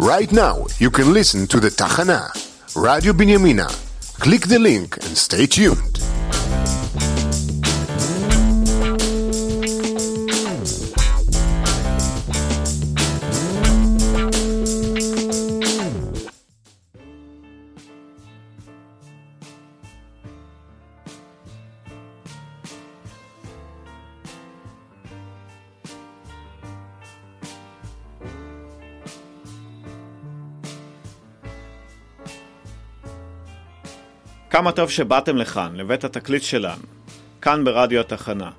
Right now, you can listen to the Tachana, Radio Binyamina. Click the link and stay tuned. כמה טוב שבאתם לכאן, לבית התקליט שלנו, כאן ברדיו התחנה.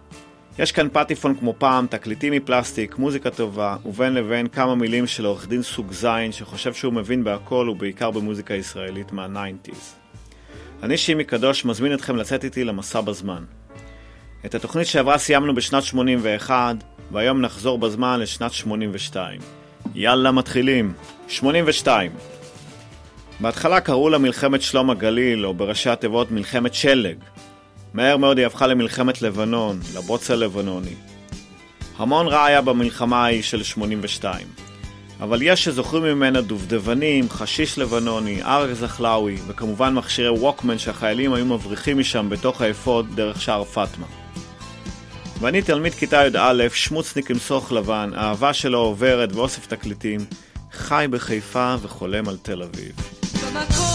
יש כאן פטיפון כמו פעם, תקליטים מפלסטיק, מוזיקה טובה, ובין לבין כמה מילים של עורך דין סוג זין שחושב שהוא מבין בהכל ובעיקר במוזיקה ישראלית מה nineties. אני שימי קדוש מזמין אתכם לצאת איתי למסע בזמן. את התוכנית שעברה סיימנו בשנת 81, והיום נחזור בזמן לשנת 82. יאללה מתחילים. 82 בהתחלה קראו לה מלחמת שלום הגליל, או בראשי התיבות מלחמת שלג. מהר מאוד היא הפכה למלחמת לבנון, לבוץ הלבנוני. המון רע היה במלחמה ההיא של 82. אבל יש שזוכרים ממנה דובדבנים, חשיש לבנוני, ארק זחלאווי, וכמובן מכשירי ווקמן שהחיילים היו מבריחים משם בתוך האפוד דרך שער פאטמה. ואני תלמיד כיתה י"א, שמוצניק עם סוך לבן, אהבה שלו עוברת ואוסף תקליטים, חי בחיפה וחולם על תל אביב. במקום הכי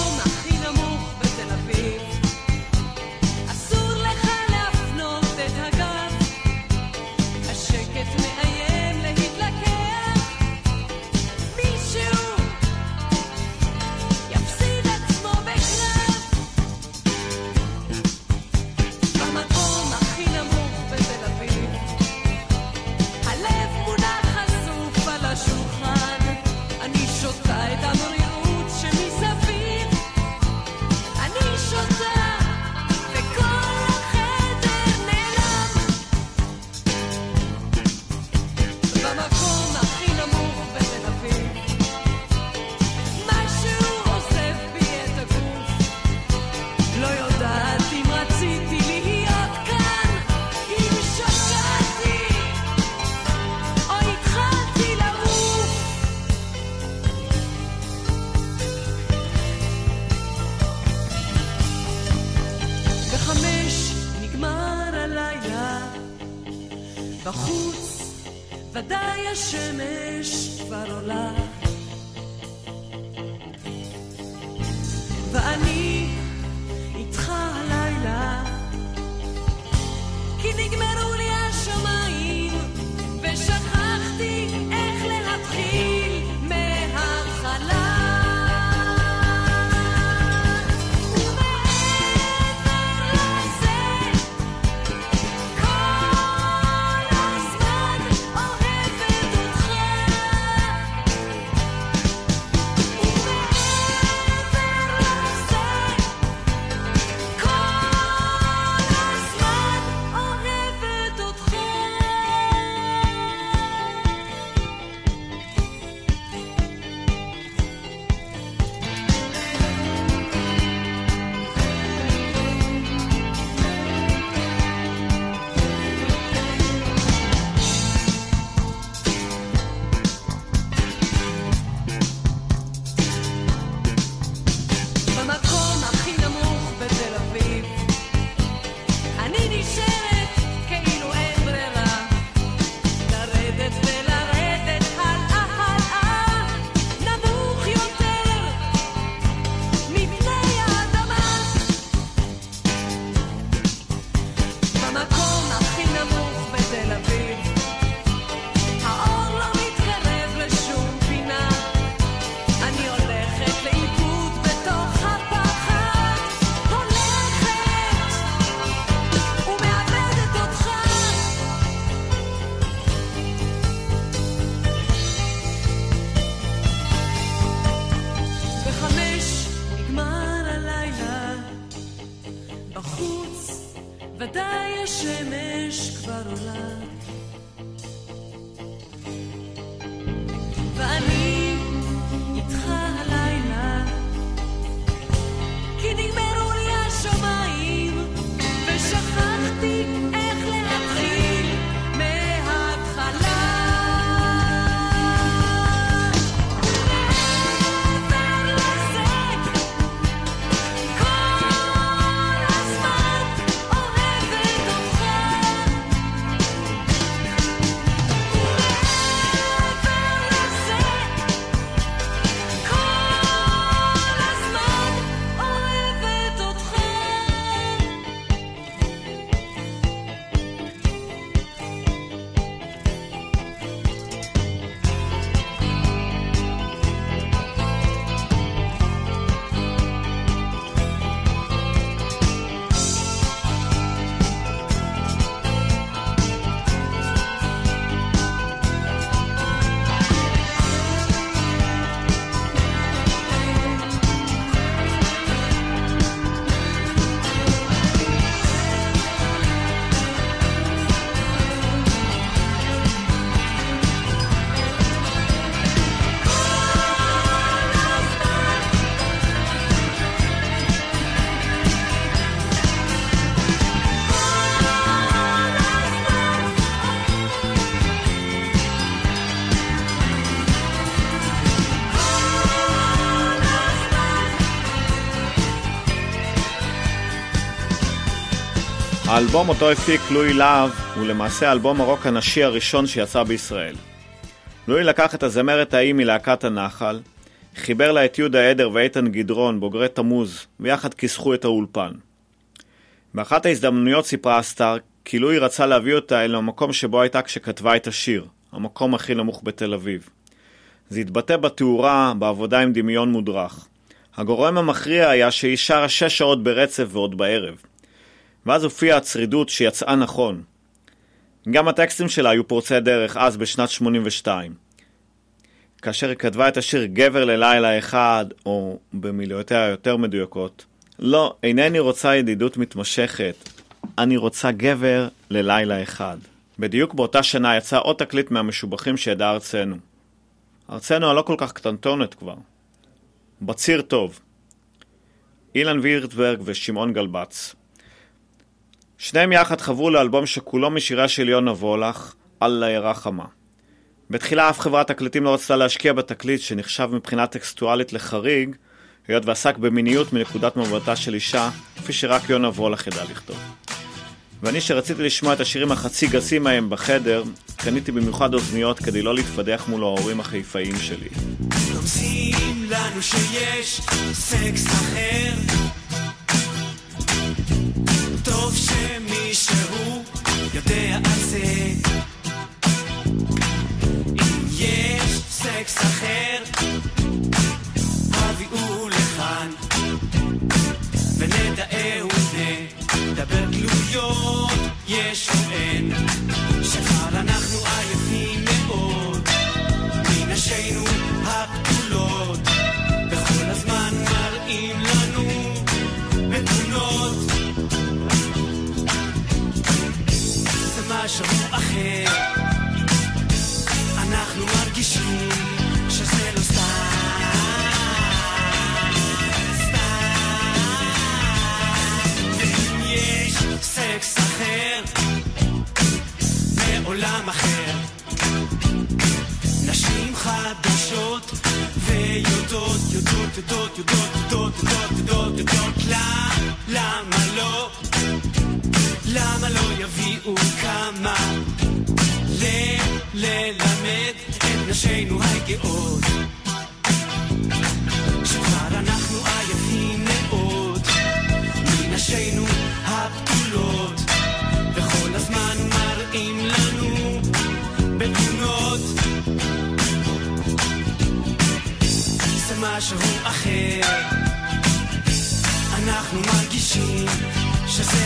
האלבום אותו הפיק לואי להב הוא למעשה האלבום הרוק הנשי הראשון שיצא בישראל. לואי לקח את הזמרת ההיא מלהקת הנחל, חיבר לה את יהודה עדר ואיתן גדרון, בוגרי תמוז, ויחד כיסחו את האולפן. באחת ההזדמנויות סיפרה הסטאר כי לואי רצה להביא אותה אל המקום שבו הייתה כשכתבה את השיר, המקום הכי נמוך בתל אביב. זה התבטא בתאורה, בעבודה עם דמיון מודרך. הגורם המכריע היה שהיא שרה שש שעות ברצף ועוד בערב. ואז הופיעה הצרידות שיצאה נכון. גם הטקסטים שלה היו פורצי דרך אז בשנת 82. כאשר היא כתבה את השיר גבר ללילה אחד, או במילותיה היותר מדויקות, לא, אינני רוצה ידידות מתמשכת, אני רוצה גבר ללילה אחד. בדיוק באותה שנה יצא עוד תקליט מהמשובחים שידעה ארצנו. ארצנו הלא כל כך קטנטונת כבר. בציר טוב. אילן וירטברג ושמעון גלבץ. שניהם יחד חברו לאלבום שכולו משיריה של יונה וולך, אללה ירחמה. בתחילה אף חברת תקליטים לא רצתה להשקיע בתקליט שנחשב מבחינה טקסטואלית לחריג, היות ועסק במיניות מנקודת מבטה של אישה, כפי שרק יונה וולך ידע לכתוב. ואני שרציתי לשמוע את השירים החצי גסים ההם בחדר, קניתי במיוחד אוזניות כדי לא להתפדח מול ההורים החיפאיים שלי. לנו שיש סקס אחר טוב שמישהו יודע על זה. אם יש סקס אחר הביאו לכאן ונדאהו נדבר גלויות יש או אין מעולם אחר נשים חדשות ויודעות, יודעות, יודעות, יודעות, יודעות, יודעות, יודעות, יודעות, למה לא? למה לא יביאו כמה? ללמד את נשינו הגאות She's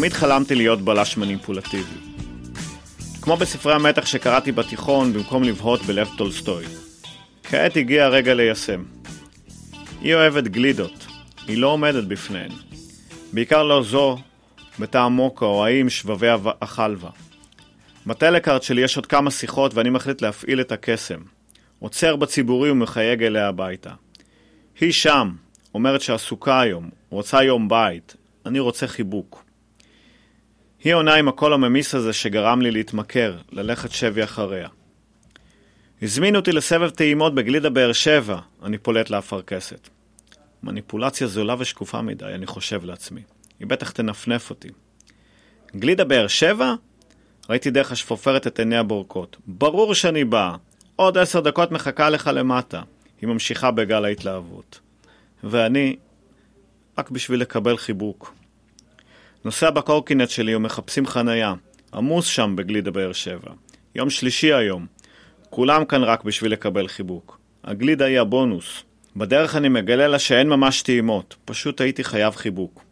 תמיד חלמתי להיות בלש מניפולטיבי. כמו בספרי המתח שקראתי בתיכון במקום לבהות בלב טולסטוי. כעת הגיע הרגע ליישם. היא אוהבת גלידות, היא לא עומדת בפניהן. בעיקר לא זו בטעם מוקה או האם שבבי החלבה. בטלקארט שלי יש עוד כמה שיחות ואני מחליט להפעיל את הקסם. עוצר בציבורי ומחייג אליה הביתה. היא שם, אומרת שעסוקה היום, רוצה יום בית, אני רוצה חיבוק. היא עונה עם הקול הממיס הזה שגרם לי להתמכר, ללכת שבי אחריה. הזמינו אותי לסבב טעימות בגלידה באר שבע, אני פולט לאפרכסת. מניפולציה זולה ושקופה מדי, אני חושב לעצמי. היא בטח תנפנף אותי. גלידה באר שבע? ראיתי דרך השפופרת את עיניה בורקות. ברור שאני באה. עוד עשר דקות מחכה לך למטה. היא ממשיכה בגל ההתלהבות. ואני, רק בשביל לקבל חיבוק. נוסע בקורקינט שלי ומחפשים חנייה. עמוס שם בגלידה באר שבע. יום שלישי היום. כולם כאן רק בשביל לקבל חיבוק. הגלידה היא הבונוס. בדרך אני מגלה לה שאין ממש טעימות, פשוט הייתי חייב חיבוק.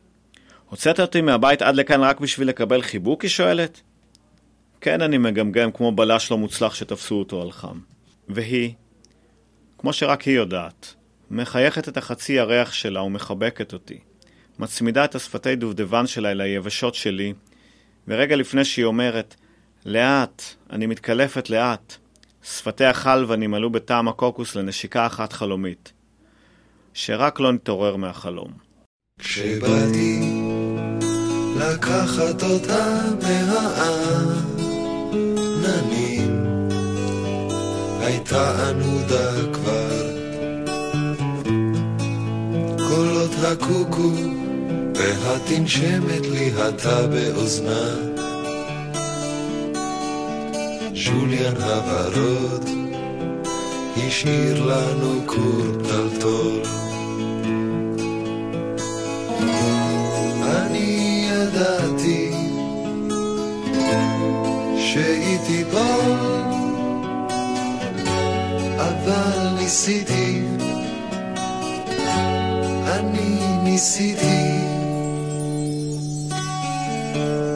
הוצאת אותי מהבית עד לכאן רק בשביל לקבל חיבוק? היא שואלת. כן, אני מגמגם כמו בלש לא מוצלח שתפסו אותו על חם. והיא, כמו שרק היא יודעת, מחייכת את החצי ירח שלה ומחבקת אותי. מצמידה את השפתי דובדבן שלה אל היבשות שלי, ורגע לפני שהיא אומרת, לאט, אני מתקלפת לאט, שפתיה חלבה נמלאו בטעם הקוקוס לנשיקה אחת חלומית. שרק לא נתעורר מהחלום. כשבאתי לקחת אותה מהעננים, הייתה ענודה כבר. קולות הקוקו והתנשמת לי התה באוזנה. שוליאן הוורוד השאיר לנו כור טלטול. אני ידעתי שהיא תיפול, אבל ניסיתי, אני ניסיתי. כשבאתי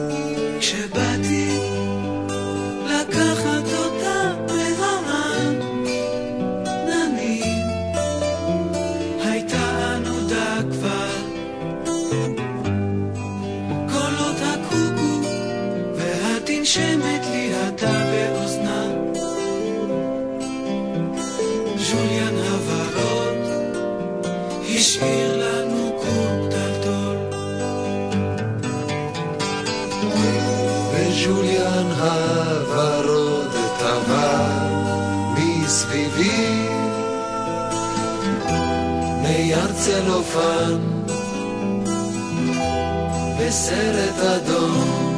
בסרט אדום.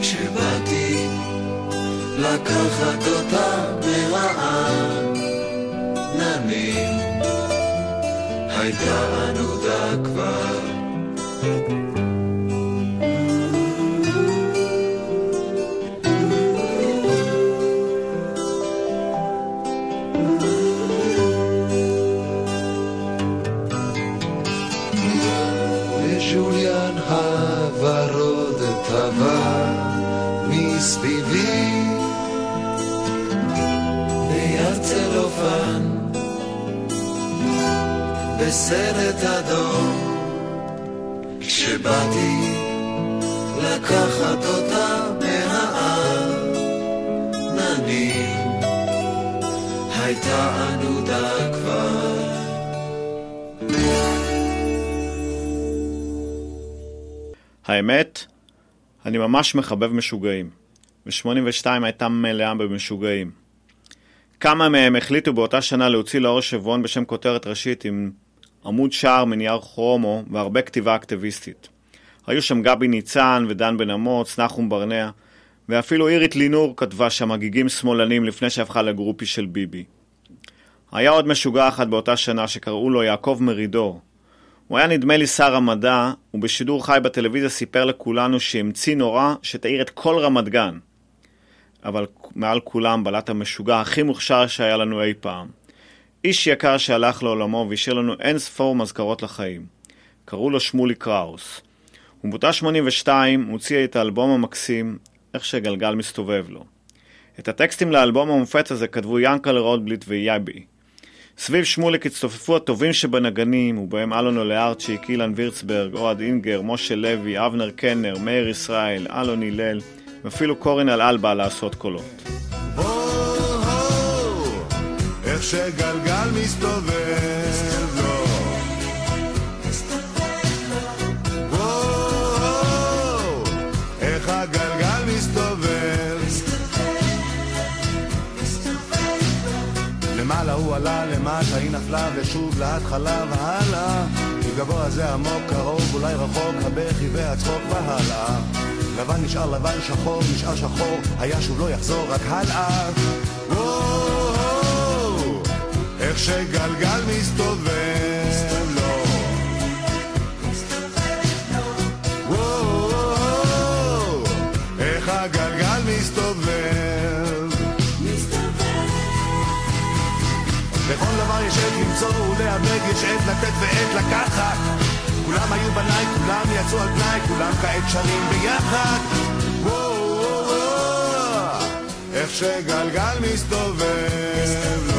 כשבאתי לקחת אותה מהעננים הייתה בסרט אדום כשבאתי לקחת אותה מהעננים הייתה ענודה כבר. האמת, אני ממש מחבב משוגעים. ו-82 הייתה מלאה במשוגעים. כמה מהם החליטו באותה שנה להוציא לאור שבועון בשם כותרת ראשית עם עמוד שער מנייר כרומו והרבה כתיבה אקטיביסטית. היו שם גבי ניצן ודן בן אמוץ, נחום ברנע, ואפילו אירית לינור כתבה שם הגיגים שמאלנים לפני שהפכה לגרופי של ביבי. היה עוד משוגע אחד באותה שנה שקראו לו יעקב מרידור. הוא היה נדמה לי שר המדע, ובשידור חי בטלוויזיה סיפר לכולנו שהמציא נורא שתאיר את כל רמת גן. אבל מעל כולם בלט המשוגע הכי מוכשר שהיה לנו אי פעם. איש יקר שהלך לעולמו והשאיר לנו אין ספור מזכרות לחיים. קראו לו שמולי קראוס. ובאותה 82 הוציא את האלבום המקסים, איך שגלגל מסתובב לו. את הטקסטים לאלבום המופץ הזה כתבו ינקל רוטבליט ויאבי. סביב שמוליק הצטופפו הטובים שבנגנים, ובהם אלון אולארצ'יק, אילן וירצברג, אוהד אינגר, משה לוי, אבנר קנר, מאיר ישראל, אלון הלל, ואפילו קורין אלעל בא לעשות קולות. איך שגלגל מסתובב לו. איך הגלגל מסתובב. למעלה הוא עלה, למטה היא נפלה, ושוב להתחלה והלאה. כי גבוה זה עמוק, קרוב, אולי רחוק, הבכי והצחוק והלאה. לבן נשאר לבן, שחור נשאר שחור, היה שוב לא יחזור, רק הלאה. וואו, איך שגלגל מסתובב לו. איך הגלגל יש עת לתת ועת לקחת. כולם היו בניי, כולם יצאו על תנאי, כולם כעת שרים ביחד. איך שגלגל מסתובב.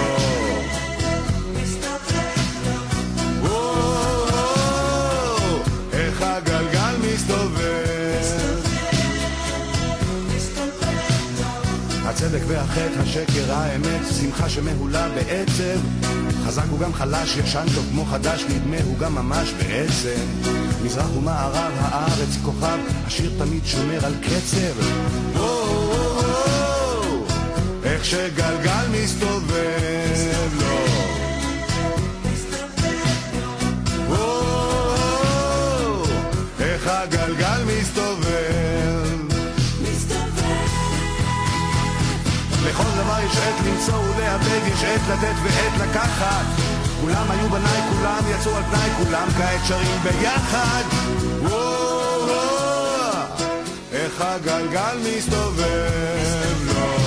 הצדק והחטא, השקר, האמת, שמחה שמהולה בעצב. חזק הוא גם חלש, ישן טוב כמו חדש, נדמה הוא גם ממש בעצם. מזרח ומערב, הארץ כוכב, השיר תמיד שומר על קצב. איך שגלגל מסתובב לו. וואו, איך הגלגל מסתובב. יש עת למצוא ולאבד, יש עת לתת ועת לקחת. כולם היו בניי, כולם יצאו על תנאי, כולם כעת שרים ביחד. וואו, איך הגלגל מסתובב לו.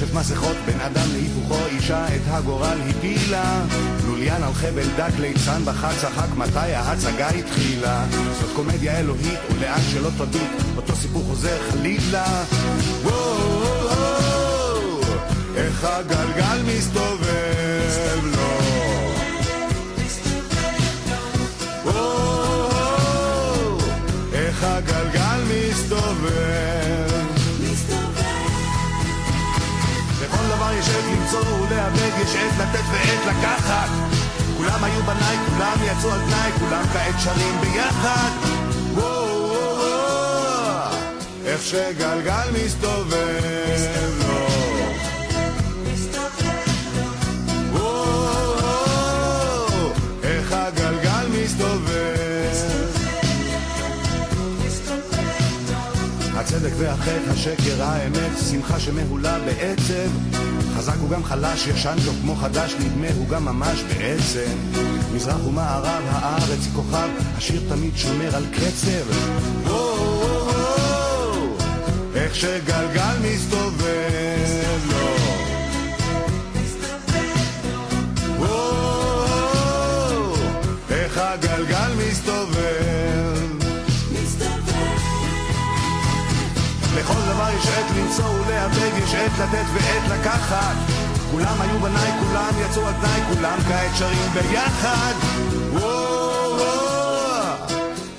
בנשף מסכות בין אדם להיפוכו אישה את הגורל הפילה. לוליין על חבל דק ליצן בחד צחק מתי ההצגה התחילה? זאת קומדיה אלוהית ולאן שלא תביט אותו סיפור חוזר חלילה. וואו איך הגלגל מסתובב לו. וואו איך הגלגל מסתובב ולאבד, יש עת לתת ועת לקחת. כולם היו בניי, כולם יצאו על תנאי, כולם כעת שרים ביחד. וואו, וואו, וואו, איך שגלגל מסתובב הצדק והחטא, השקר, האמת, שמחה שמהולה בעצב. חזק הוא גם חלש, ישן טוב כמו חדש, נדמה הוא גם ממש בעצם. מזרח ומערב, הארץ היא כוכב, השיר תמיד שומר על קצב. וואו, וואו, וואו, איך שגלגל מסתובב לכל דבר יש עת למצוא ולאבד, יש עת לתת ועת לקחת. כולם היו בניי, כולם יצאו על תנאי, כולם כעת שרים ביחד. וואו, וואו,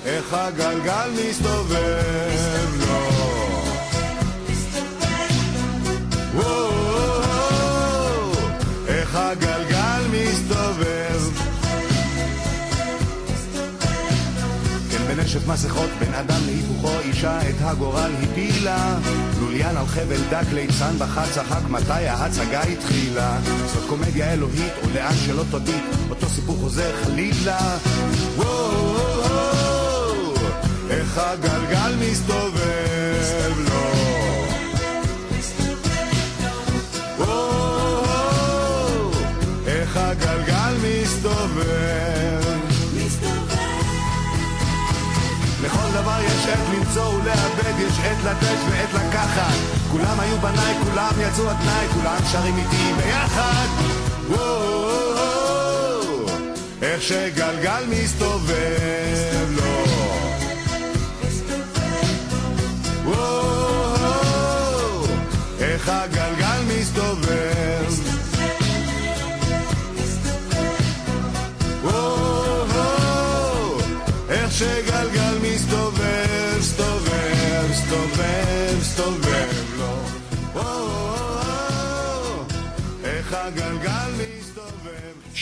איך הגלגל מסתובב לו. וואו, וואו, איך הגלגל בנשף מסכות, בין אדם להיפוכו, אישה את הגורל הפילה. לוליין על חבל דק, ליצן בחד צחק, מתי ההצגה התחילה? זאת קומדיה אלוהית, או לאן שלא תביט, אותו סיפור חוזר חלילה. וואו, איך הגלגל מסתובב למצוא ולאבד, יש עת לתת ועת לקחת. כולם היו בניי, כולם יצאו על תנאי, כולם שרים איתי ביחד. וואו, איך שגלגל מסתובב לו.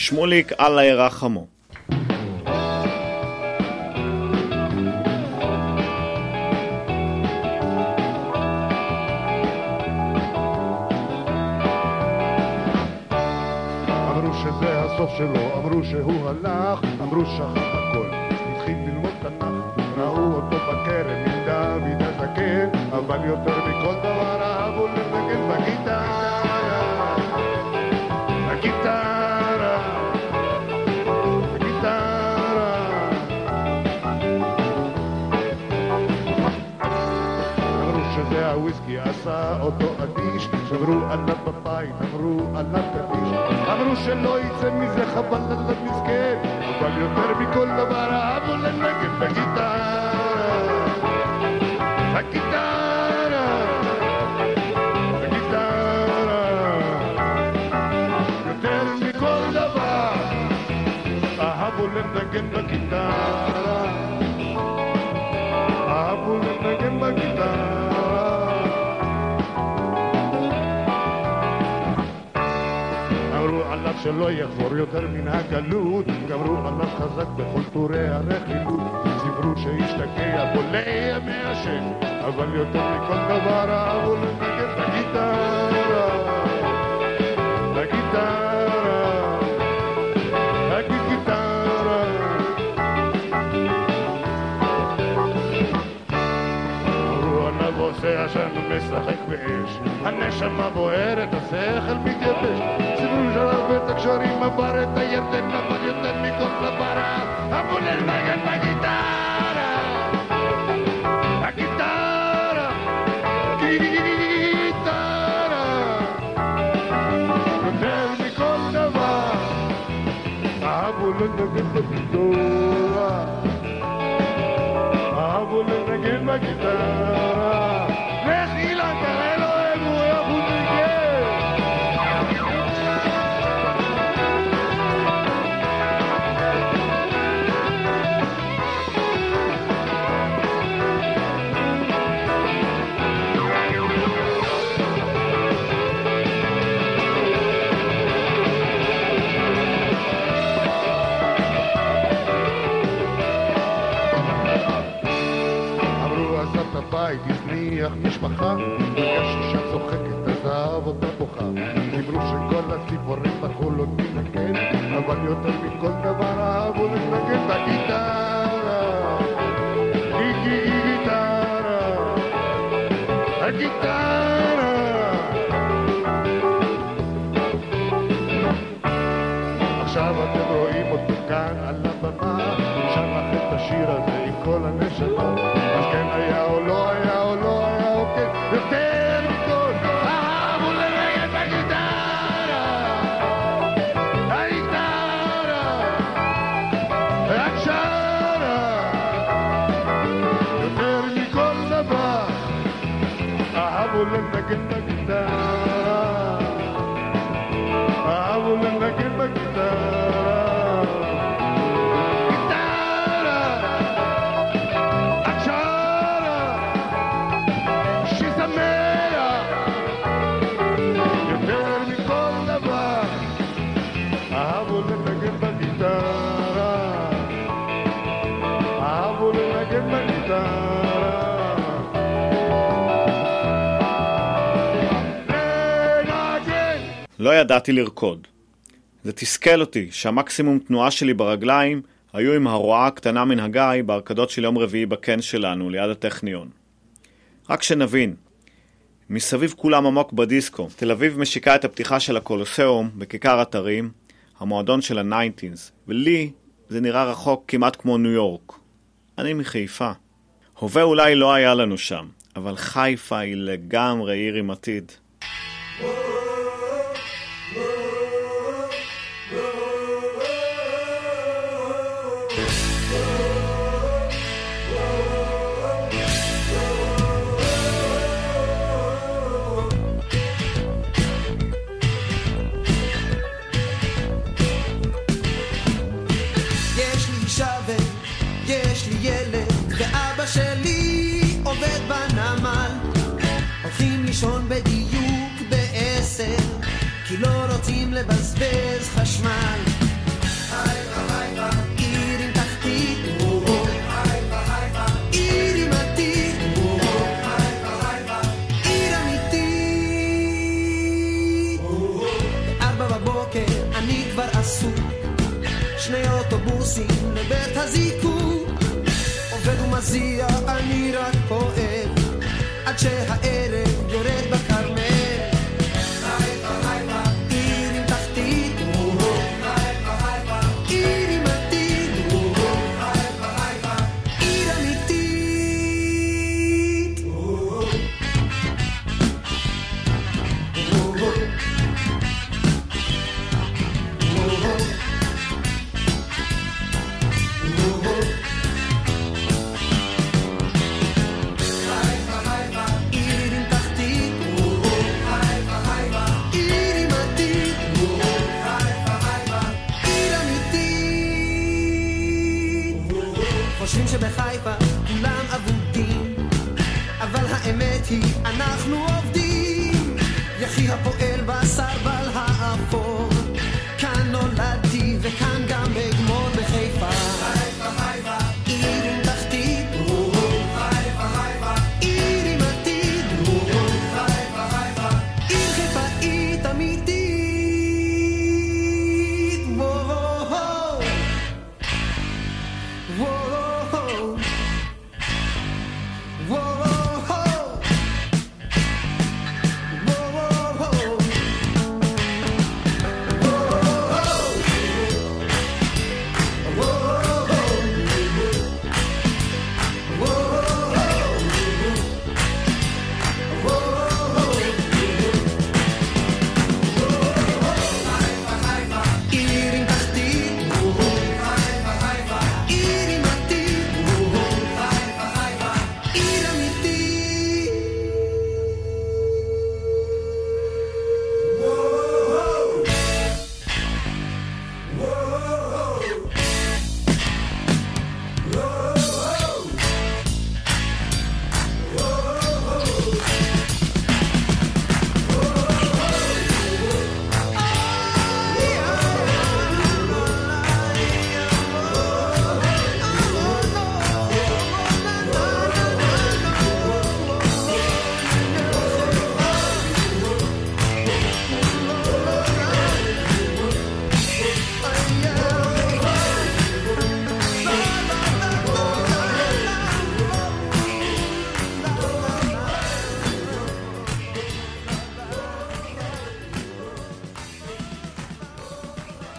שמוליק אללה ירחמו. שזה הסוף שלו, אמרו שהוא הלך, אמרו שכח הכל. התחיל ללמוד תנ"ך, ראו אותו בכרם עם דוד הזקן, אבל יותר מכל דבר אהבו לנגן בגיטרה. עשה אותו אדיש, שמרו עליו בבית, אמרו עליו קדיש, אמרו שלא יצא מזה חבל על המסכן, אבל יותר מכל דבר אהבו לנגן בגיטרה. בגיטרה. בגיטרה. יותר מכל דבר אהבו לנגן בגיטרה. אהבו לנגן בגיטרה. שלא יחזור יותר מן הגלות, גמרו עליו חזק בכל טורי הרכילות, סיפרו שהשתגע בו לימי השם, אבל יותר מכל דבר אהבו לנגן בגיטרה. בגיטרה. עשן ומשחק באש. הנשמה בוערת, השכל מתייבש. סיפרו שלב את הקשרים עבר את הירדן אבל יותר מכל דבר אמרו לנגן בגיטרה. בגיטרה גיטרה. יותר מכל דבר. אהבו לנגן בגיטרה. אהבו לנגן בגיטרה. הבית, הזניח משפחה, פגש אישה צוחקת, עזב אותה בוכה. דיברו שכל הציפורים בחולון מנגן, אבל יותר מכל דבר אהבו לנגן בגיטרה. גיטרה. הגיטרה. עכשיו אתם רואים אותו כאן על הבמה, שר לכם את השיר הזה עם כל הנשמה. ידעתי לרקוד. זה תסכל אותי שהמקסימום תנועה שלי ברגליים היו עם הרועה הקטנה מן הגיא בהרקדות של יום רביעי בקן שלנו, ליד הטכניון. רק שנבין, מסביב כולם עמוק בדיסקו. תל אביב משיקה את הפתיחה של הקולוסיאום בכיכר אתרים, המועדון של ה nineties, ולי זה נראה רחוק כמעט כמו ניו יורק. אני מחיפה. הווה אולי לא היה לנו שם, אבל חיפה היא לגמרי עיר עם עתיד. יש לישון בדיוק בעשר, כי לא רוצים לבזבז חשמל. עיר עם תחתית, עיר עם עתיד, עיר אמיתית. בארבע בבוקר אני כבר עסוק. שני אוטובוסים לבית הזיקוק. עובד ומזיע, אני רק פועל עד שהערב lloré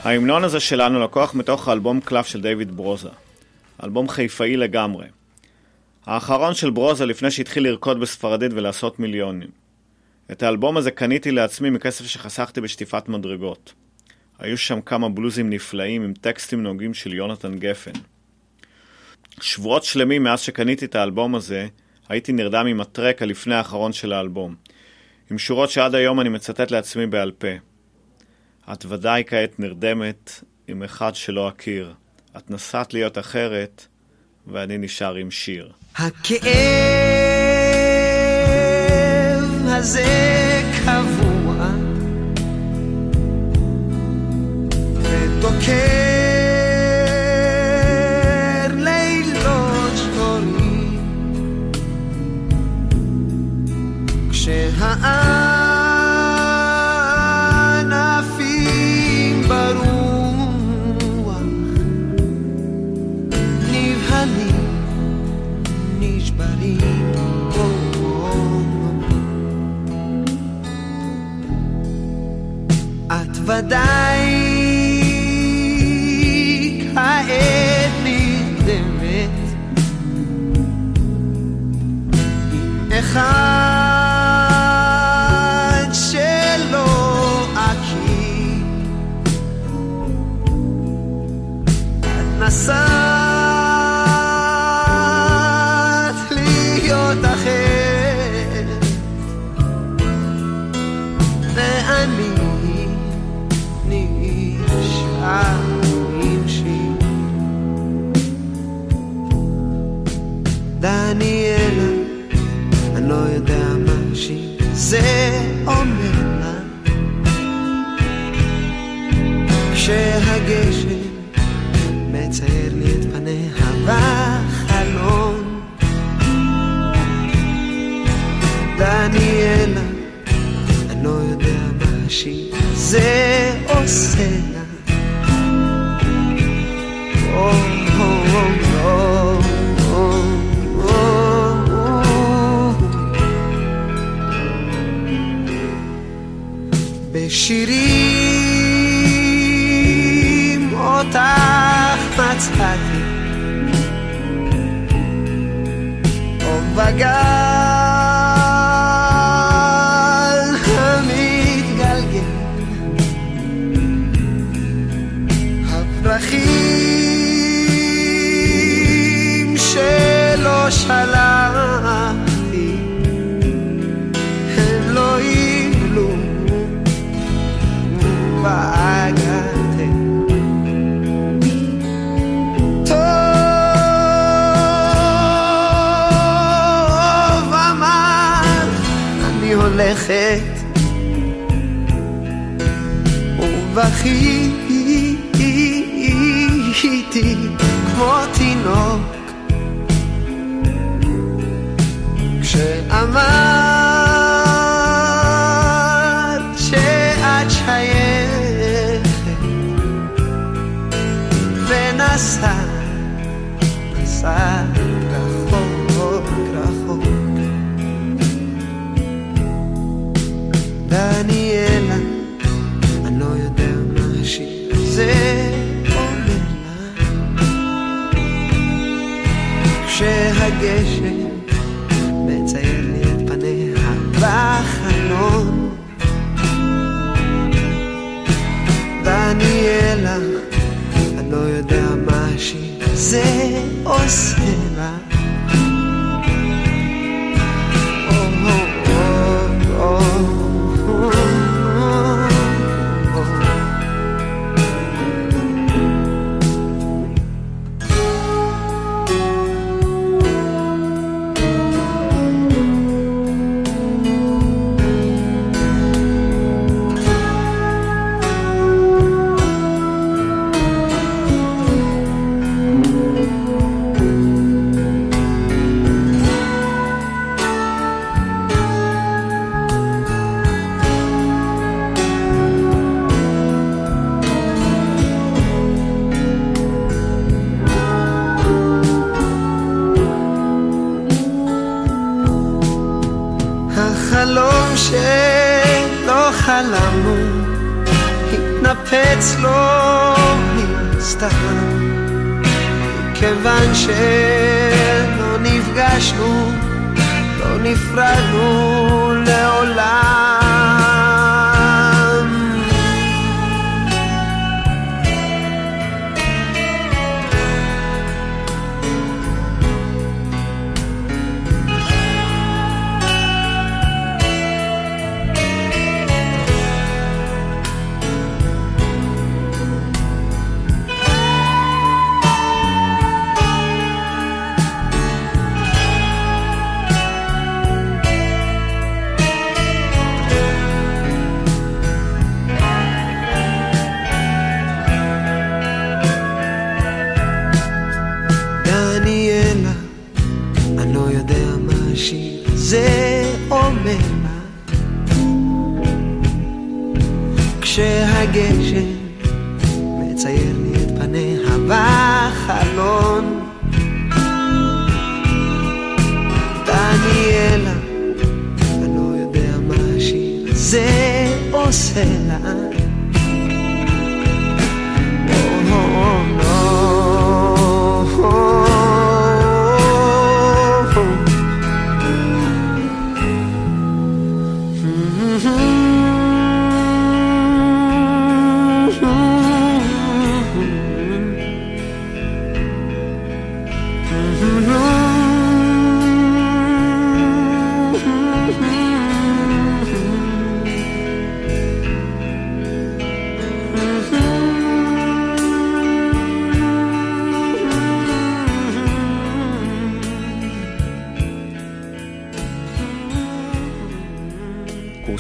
ההמנון הזה שלנו לקוח מתוך האלבום קלף של דיוויד ברוזה. אלבום חיפאי לגמרי. האחרון של ברוזה לפני שהתחיל לרקוד בספרדית ולעשות מיליונים. את האלבום הזה קניתי לעצמי מכסף שחסכתי בשטיפת מדרגות. היו שם כמה בלוזים נפלאים עם טקסטים נוגעים של יונתן גפן. שבועות שלמים מאז שקניתי את האלבום הזה, הייתי נרדם עם הטרק הלפני האחרון של האלבום. עם שורות שעד היום אני מצטט לעצמי בעל פה. את ודאי כעת נרדמת עם אחד שלא אכיר. את נסעת להיות אחרת, ואני נשאר עם שיר. הכאב הזה קבוע ודוקר die. דניאלה, אני לא יודע מה השיר הזה עושה לה. בשירים אותך מצאתי בכיתי כמו תינוק כשאמרת שאת שייכת ונסע, נסע רחוק רחוק דניאלה הגשם מצייר לי את פניה בחלון דניאלה, אני לא יודע מה שזה עושה. e.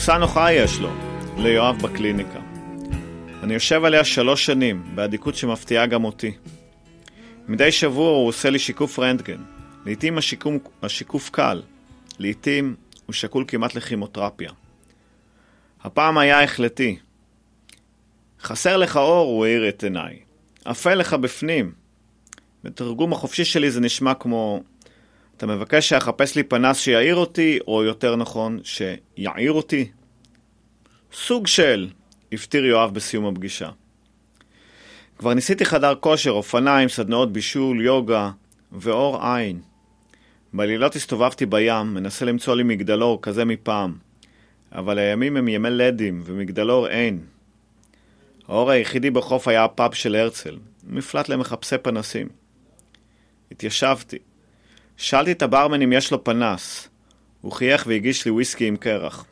כורסה נוחה יש לו, ליואב בקליניקה. אני יושב עליה שלוש שנים, באדיקות שמפתיעה גם אותי. מדי שבוע הוא עושה לי שיקוף רנטגן. לעתים השיקום, השיקוף קל, לעתים הוא שקול כמעט לכימותרפיה. הפעם היה החלטי. חסר לך אור, הוא האיר את עיניי. אפל לך בפנים. בתרגום החופשי שלי זה נשמע כמו אתה מבקש שאחפש לי פנס שיעיר אותי, או יותר נכון, שיעיר אותי? סוג של, הפטיר יואב בסיום הפגישה. כבר ניסיתי חדר כושר, אופניים, סדנאות בישול, יוגה ואור עין. בלילות הסתובבתי בים, מנסה למצוא לי מגדלור כזה מפעם. אבל הימים הם ימי לדים, ומגדלור אין. האור היחידי בחוף היה הפאב של הרצל, מפלט למחפשי פנסים. התיישבתי. שאלתי את הברמן אם יש לו פנס. הוא חייך והגיש לי וויסקי עם קרח.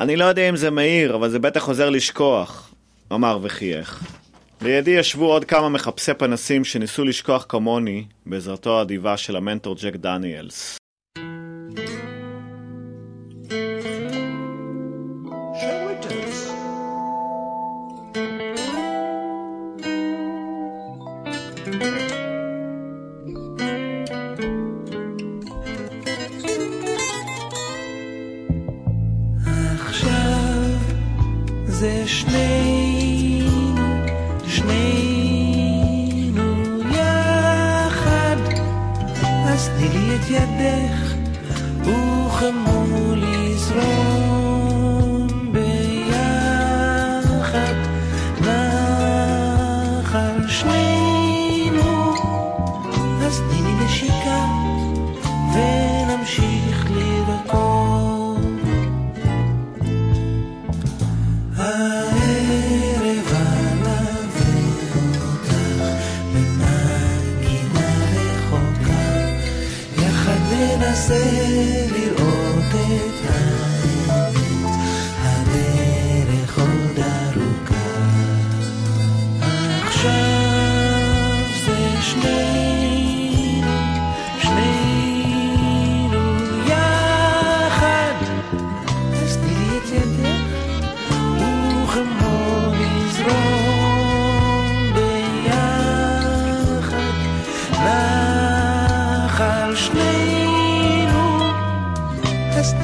אני לא יודע אם זה מהיר, אבל זה בטח עוזר לשכוח, אמר וחייך. לידי ישבו עוד כמה מחפשי פנסים שניסו לשכוח כמוני, בעזרתו האדיבה של המנטור ג'ק דניאלס. אז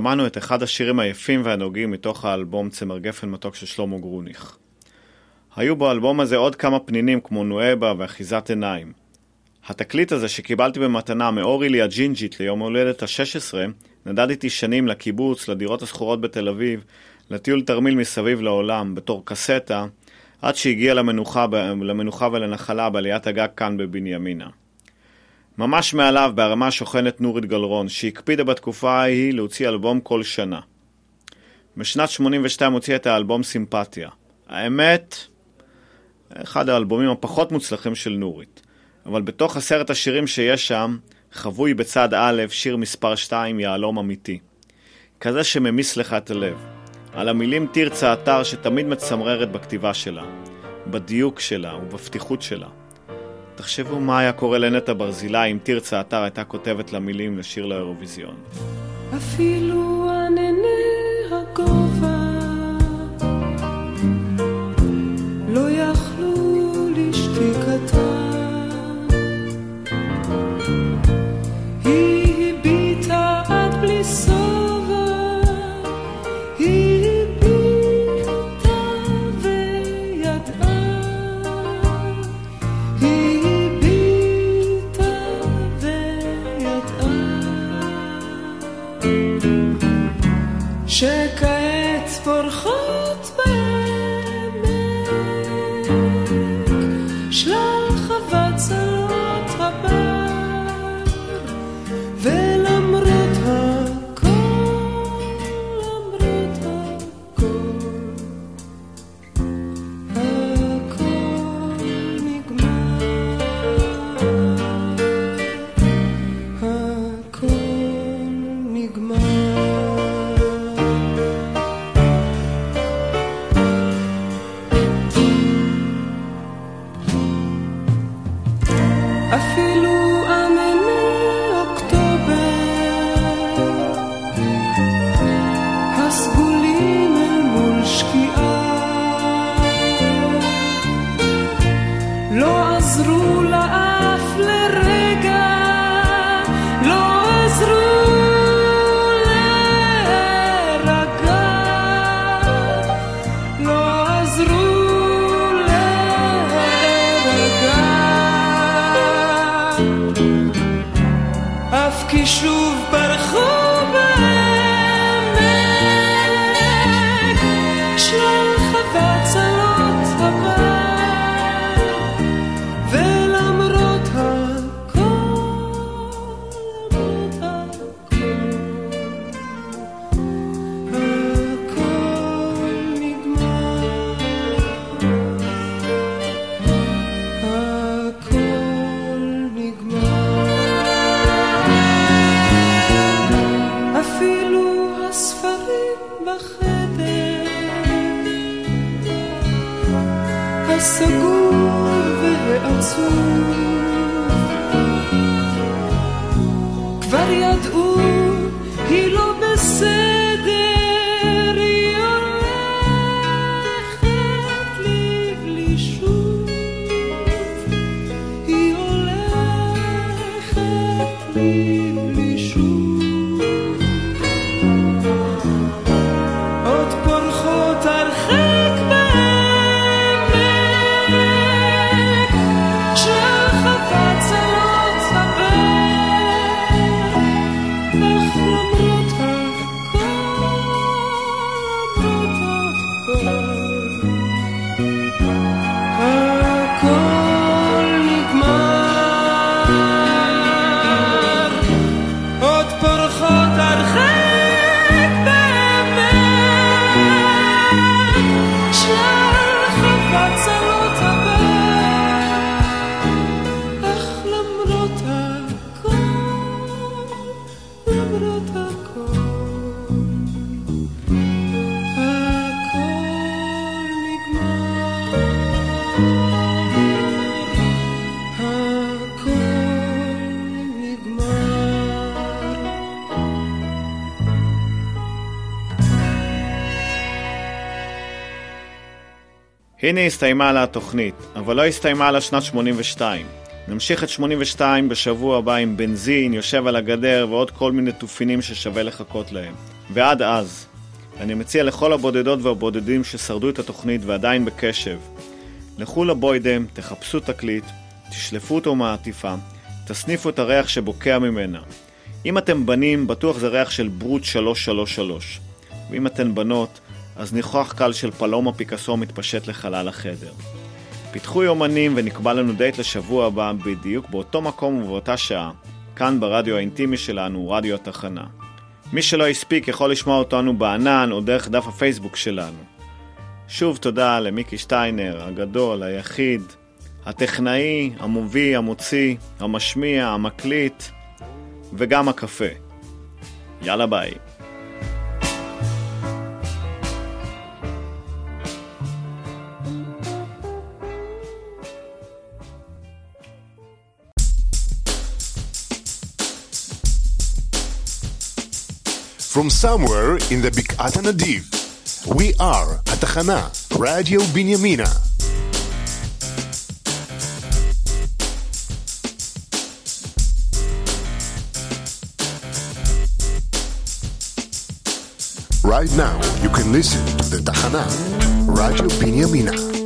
שמענו את אחד השירים היפים והנוגעים מתוך האלבום צמר גפן מתוק של שלמה גרוניך. היו באלבום הזה עוד כמה פנינים כמו נואבה ואחיזת עיניים. התקליט הזה שקיבלתי במתנה מאורילי הג'ינג'ית ליום הולדת ה-16, נדד איתי שנים לקיבוץ, לדירות השכורות בתל אביב, לטיול תרמיל מסביב לעולם, בתור קסטה, עד שהגיע למנוחה, למנוחה ולנחלה בעליית הגג כאן בבנימינה. ממש מעליו בהרמה שוכנת נורית גלרון, שהקפידה בתקופה ההיא להוציא אלבום כל שנה. בשנת 82 הוציא את האלבום סימפתיה. האמת, אחד האלבומים הפחות מוצלחים של נורית. אבל בתוך עשרת השירים שיש שם, חבוי בצד א', שיר מספר 2, יהלום אמיתי. כזה שממיס לך את הלב. על המילים תרצה אתר שתמיד מצמררת בכתיבה שלה, בדיוק שלה ובפתיחות שלה. תחשבו מה היה קורה לנטע ברזילי אם תרצה אתר הייתה כותבת לה מילים לשיר לאירוויזיון. אפילו ענני היא הנה הסתיימה לה התוכנית, אבל לא הסתיימה לה שנת 82. נמשיך את 82 בשבוע הבא עם בנזין, יושב על הגדר ועוד כל מיני תופינים ששווה לחכות להם. ועד אז, אני מציע לכל הבודדות והבודדים ששרדו את התוכנית ועדיין בקשב, לכו לבוידם, תחפשו תקליט, תשלפו אותו מהעטיפה, תסניפו את הריח שבוקע ממנה. אם אתם בנים, בטוח זה ריח של ברוט 333. ואם אתן בנות, אז ניחוח קל של פלומה פיקאסו מתפשט לחלל החדר. פיתחו יומנים ונקבע לנו דייט לשבוע הבא בדיוק באותו מקום ובאותה שעה, כאן ברדיו האינטימי שלנו, רדיו התחנה. מי שלא הספיק יכול לשמוע אותנו בענן או דרך דף הפייסבוק שלנו. שוב תודה למיקי שטיינר, הגדול, היחיד, הטכנאי, המוביל, המוציא, המשמיע, המקליט וגם הקפה. יאללה ביי. From somewhere in the Bik'at Nadiv, we are Atachana, Radio Binyamina. Right now, you can listen to the Tachana, Radio Binyamina.